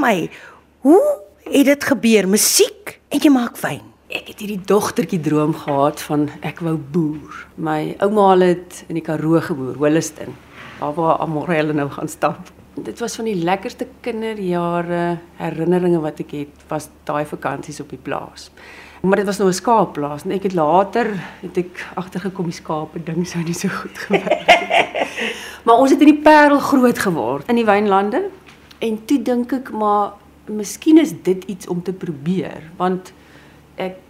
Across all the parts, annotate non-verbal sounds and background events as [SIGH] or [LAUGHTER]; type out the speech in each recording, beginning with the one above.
my, hoe het dit gebeur? Musiek en jy maak wyn. Ek het hierdie dogtertjie droom gehad van ek wou boer. My ouma het in die Karoo geboer, Holliston. Daar waar Amorelle nou gaan stap. Dit was van die lekkerste kinderjare herinneringe wat ek het, was daai vakansies op die plaas. Maar dit was nou 'n skaapplaas en ek het later het ek agtergekom die skape ding sou nie so goed gewerk het. [LAUGHS] maar ons het in die Parel groot geword in die wynlande en toe dink ek maar miskien is dit iets om te probeer want ek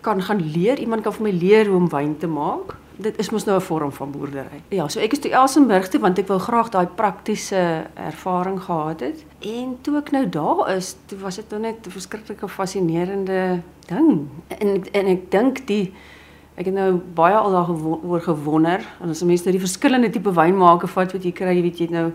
kan gaan leer, iemand kan vir my leer hoe om wyn te maak. Dit is mos nou 'n vorm van boerdery. Ja, so ek is toe Elsenburg toe want ek wou graag daai praktiese ervaring gehad het. En toe ek nou daar is, toe was dit nou net 'n verskriklike fascinerende ding. En en ek dink die ek het nou baie al daaroor gewonder, as mense nou die verskillende tipe wynmaake vat wat jy kry, jy weet jy nou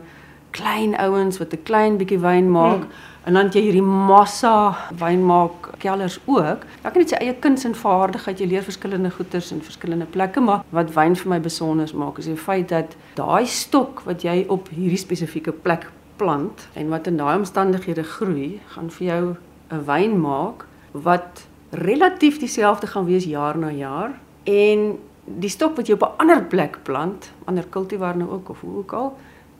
klein ouens wat 'n klein bietjie wyn maak. Hmm En dan jy hierdie massa wynmaak kellers ook. Ek kan net sy eie kuns en vaardigheid, jy leer verskillende goeters in verskillende plekke, maar wat wyn vir my besonder maak is die feit dat daai stok wat jy op hierdie spesifieke plek plant en wat in daai omstandighede groei, gaan vir jou 'n wyn maak wat relatief dieselfde gaan wees jaar na jaar en die stok wat jy op 'n ander plek plant, ander kultivar nou ook of hoe ook al,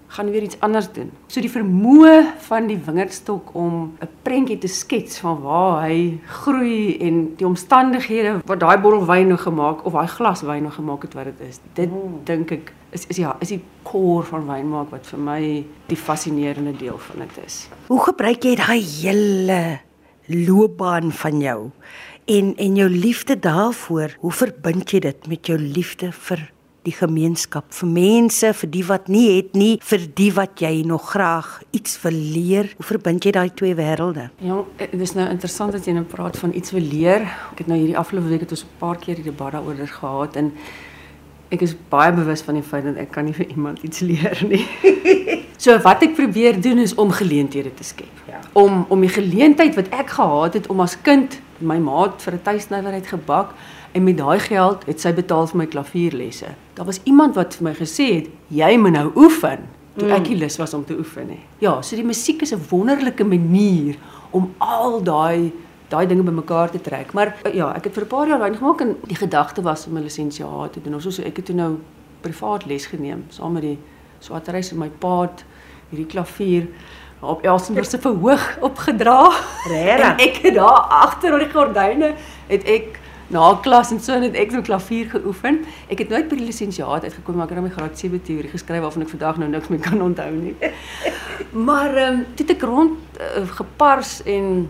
gaan weer iets anders doen. So die vermoë van die wingerdstok om 'n prentjie te skets van waar hy groei en die omstandighede wat daai bottel wyn nou gemaak of daai glas wyn nou gemaak het wat dit is. Dit hmm. dink ek is is ja, is die core van wynmaak wat vir my die fascinerende deel van dit is. Hoe gebruik jy daai hele loopbaan van jou en en jou liefde daarvoor? Hoe verbind jy dit met jou liefde vir die gemeenskap vir mense vir die wat nie het nie vir die wat jy nog graag iets wil leer? Hoe verbind jy daai twee wêrelde? Ja dit is nou interessant dat jy nou praat van iets wil leer. Ek het nou hierdie afgelope week het ons 'n paar keer die debat daaroor gehad en ek is baie bewus van die feit dat ek kan nie vir iemand iets leer nie [LAUGHS] so wat ek probeer doen is om geleenthede te skep ja. om om die geleentheid wat ek gehad het om as kind my maat vir 'n tuisnywerheid gebak en met daai geld het sy betaal vir my klavierlesse. Daar was iemand wat vir my gesê het, jy moet nou oefen. Toe ek die lus was om te oefen hè. Ja, so die musiek is 'n wonderlike manier om al daai daai dinge bymekaar te trek. Maar ja, ek het vir 'n paar jaar wyn gemaak en die gedagte was om 'n lisensiaat te doen. Ons so ek het toe nou privaat les geneem saam met die swaterys en my pa hierdie klavier op Elsenburg se verhoog opgedra. Regtig. Ek het daar agter op die gordyne het ek na klas en so net ek so klavier geoefen. Ek het nooit by die lisensiaat uitgekom maar ek het my graad 7 teorie geskryf waarvan ek vandag nou niks meer kan onthou nie. [LAUGHS] maar ehm um, dit ek rond uh, gepars en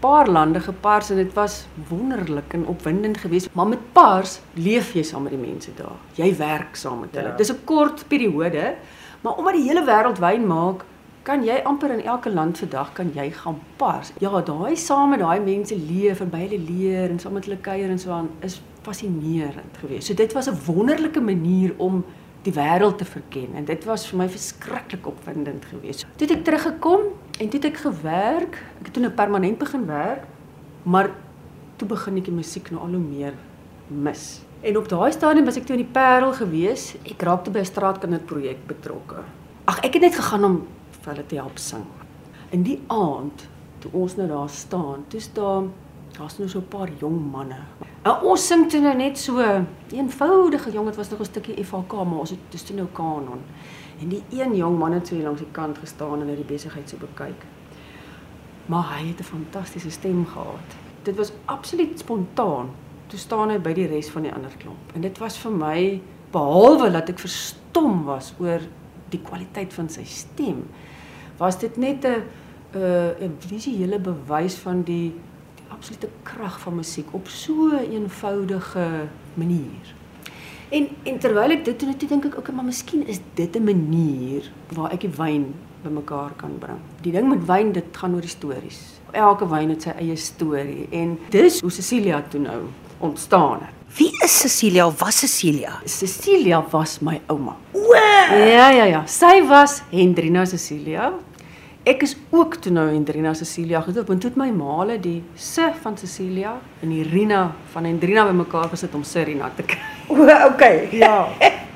paar lande gepars en dit was wonderlik en opwindend geweest. Maar met pars leef jy saam met die mense daar. Jy werk saam met hulle. Ja. Dis 'n kort periode, maar omdat die hele wêreld wyn maak, kan jy amper in elke land vandag kan jy gaan pars. Ja, daai saam met daai mense leef en by hulle leer en saam met hulle kuier en so aan is fascinerend geweest. So dit was 'n wonderlike manier om die wêreld te verken en dit was vir my verskriklik opwindend geweest. Toe ek teruggekom en toe het ek gewerk. Ek het toe nou permanent begin werk, maar toe begin ek die musiek nou al hoe meer mis. En op daai stadium was ek toe in die Parel gewees. Ek raakte by 'n straatkinderprojek betrokke. Ag, ek het net gegaan om vir hulle te help sing. In die aand toe ons nou daar staan, toe staan daar's nou so 'n paar jong manne. En ons sing toe nou net so eenvoudige jong, dit was nog 'n stukkie FHK, maar ons het toe nou kanon. En die een jong man het so langs die kant gestaan en hy die besigheid so bekyk. Maar hy het 'n fantastiese stem gehad. Dit was absoluut spontaan. Toe staan hy by die res van die ander klomp. En dit was vir my behalwe dat ek verstom was oor die kwaliteit van sy stem was dit net 'n 'n 'n visuele bewys van die die absolute krag van musiek op so 'n eenvoudige manier. En en terwyl ek dit doen, toe dink ek ook, maar miskien is dit 'n manier waar ek die wyn bymekaar kan bring. Die ding met wyn, dit gaan oor die stories. Elke wyn het sy eie storie en dis hoe Cecilia toe nou ontstaan het. Wie is Cecilia? Was Cecilia? Cecilia was my ouma. O! Ja ja ja, sy was Hendrina Cecilia Ek is ook toe nou Hendrina Cecilia gedoop en toe het my maale die se van Cecilia en die Rina van Hendrina bymekaar gesit om Serena te kry. [LAUGHS] O, okay. Ja.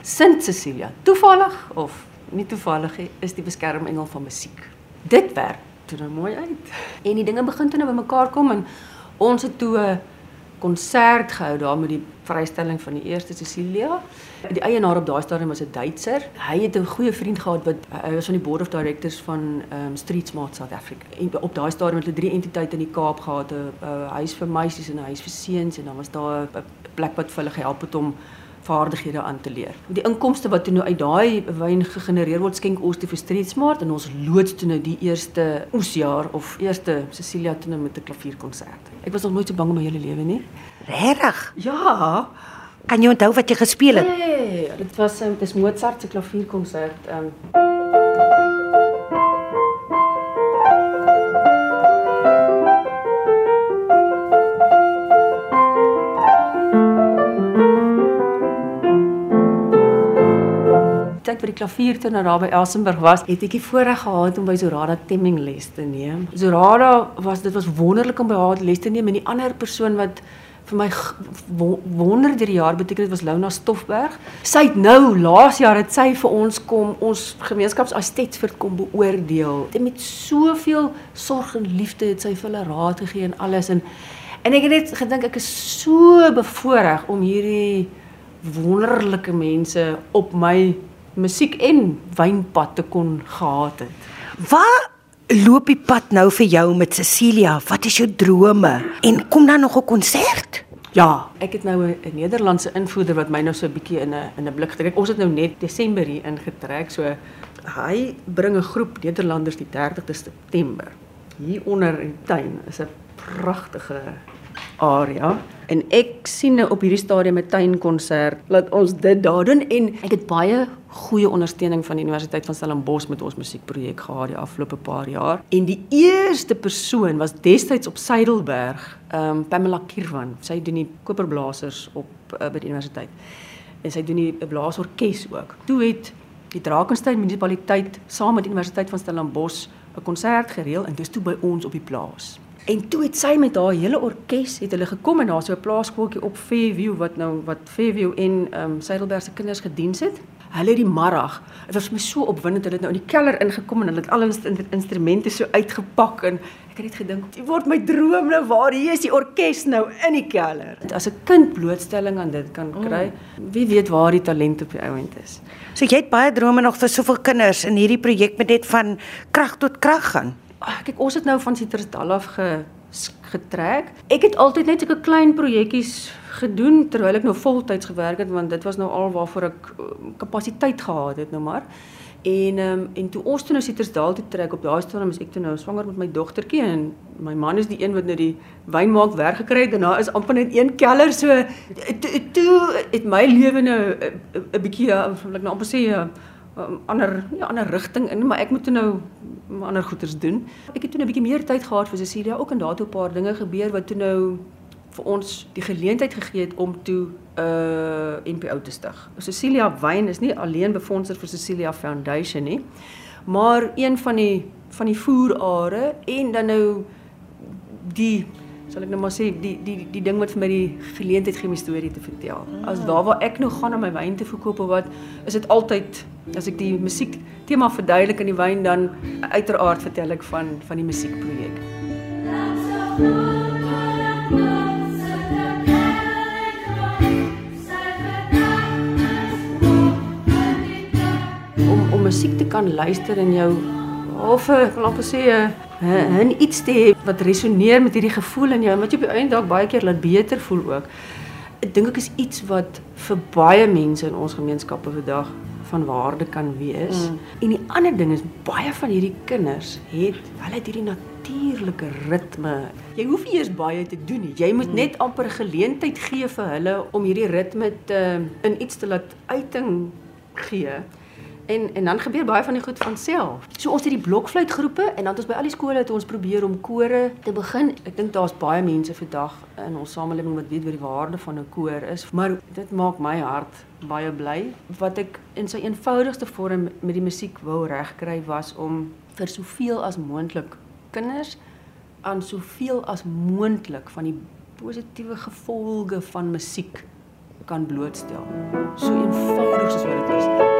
Sint Cecilia. Toevallig of nie toevallig is die beskermengel van musiek. Dit werk toe nou mooi uit. En die dinge begin toe nou bymekaar kom en ons het toe 'n konsert gehou daar met die vrystelling van die eerste Cecilia. Die eienaar op daai stadium was 'n Duitser. Hy het 'n goeie vriend gehad wat hy was van die board of directors van um, Street Smart South Africa. En op daai stadium het hulle drie entiteite in die Kaap gehad, 'n huis vir meisies en 'n huis vir seuns en dan was daar 'n plek wat vir hulle gehelp het om vaardighede aan te leer. Die inkomste wat nou uit daai wyn gegenereer word, skenk ons te vir Street Smart en ons loods toe nou die eerste oesjaar of eerste Cecilia toe nou met 'n klavierkonsert. Ek was nog nooit so bang in my hele lewe nie. Regtig? Ja. Kan jy onthou wat jy gespeel het? Ja, ja, ja, ja. dit was um, dis Mozart se klavierkonsert. Um. Tyd vir die klaviertoer daar by Elsenburg was, het ek die voorreg gehad om by Zorada Temming les te neem. Zorada was dit was wonderlik om by haar les te neem en die ander persoon wat vir my wonder deur die jaar beteken dit was Lona Stoffberg. Sy het nou laas jaar het sy vir ons kom ons gemeenskapsassistent kom beoordeel. Dit met soveel sorg en liefde het sy vir hulle raad gegee en alles en en ek het net gedink ek is so bevoorreg om hierdie wonderlike mense op my musiek en wynpad te kon gehad het. Waar loop die pad nou vir jou met Cecilia? Wat is jou drome? En kom dan nog 'n konsert? Ja, ek het nou 'n Nederlandse invoerder wat my nou so 'n bietjie in 'n in 'n blik getrek. Ons het nou net Desember hier ingetrek, so hy bring 'n groep Nederlanders die 30de September. Hier onder in die tuin is 'n pragtige area. En ek sien nou op hierdie stadium 'n tuinkonsert laat ons dit daar doen en ek het baie goeie ondersteuning van die Universiteit van Stellenbosch met ons musiekprojek gehad die afgelope paar jaar. En die eerste persoon was destyds op Suidelberg um, Pamela Kirwan. Sy doen die koperblasers op uh, by die universiteit. En sy doen die blaasorkes ook. Toe het die Drakensberg munisipaliteit saam met die Universiteit van Stellenbosch 'n konsert gereël en dis toe by ons op die plaas En toe het sy met haar hele orkes het hulle gekom en daar so 'n plaaskooltjie op Fairview wat nou wat Fairview en ehm um, Suidelberg se kinders gediens het. Hulle het die middag, dit was my so opwindend, hulle het nou in die keller ingekom en hulle het al hulle instrumente so uitgepak en ek het net gedink, dit word my droom nou waar hier is die orkes nou in die keller. As 'n kind blootstelling aan dit kan kry, mm. wie weet waar die talent op die ouend is. So jy het baie drome nog vir soveel kinders in hierdie projek met net van krag tot krag gaan kyk ons het nou van Citrusdal af ge, getrek. Ek het altyd net sulke klein projekkies gedoen terwyl ek nou voltyds gewerk het want dit was nou al waarvoor ek uh, kapasiteit gehad het nou maar. En ehm um, en toe ons toe nou Citrusdal toe trek op daai stadium is ek toe nou swanger met my dogtertjie en my man is die een wat nou die wyn maak werk gekry het en daar is amper net een keller so toe, toe het my lewe nou 'n bietjie ek nou amper sê 'n ander ja ander rigting in maar ek moet nou ander goeders doen. Ek het toe 'n bietjie meer tyd gehad vir Cecilia ook en daar het 'n paar dinge gebeur wat toe nou vir ons die geleentheid gegee het om toe 'n uh, NPO te stig. Cecilia Wyn is nie alleen befondser vir Cecilia Foundation nie, maar een van die van die voerare en dan nou die sal ek nou maar sê die die die ding wat vir my die geleentheid gee om 'n storie te vertel. As daar waar ek nou gaan om my wyn te verkoop of wat, is dit altyd as ek die musiek tema verduidelik in die wyn dan uiteraard vertel ek van van die musiekprojek. Om om musiek te kan luister in jou of ek wil amper sê 'n iets te hê wat resoneer met hierdie gevoel in jou wat jy op die einde dalk baie keer laat beter voel ook. Ek dink ek is iets wat vir baie mense in ons gemeenskappe vandag van waarde kan wees. Mm. En die ander ding is baie van hierdie kinders het hulle het hierdie natuurlike ritme. Jy hoef nie eers baie te doen nie. Jy moet mm. net amper 'n geleentheid gee vir hulle om hierdie ritme te in iets te laat uiting gee. En en dan gebeur baie van die goed van self. So ons het die blokfluitgroepe en dan het ons by al die skole het ons probeer om kore te begin. Ek dink daar's baie mense vandag in ons samelewing wat weet wat die waarde van 'n koor is, maar dit maak my hart baie bly. Wat ek in sy eenvoudigste vorm met die musiek wou regkry was om vir soveel as moontlik kinders aan soveel as moontlik van die positiewe gevolge van musiek kan blootstel. So eenvoudig soos wat dit is.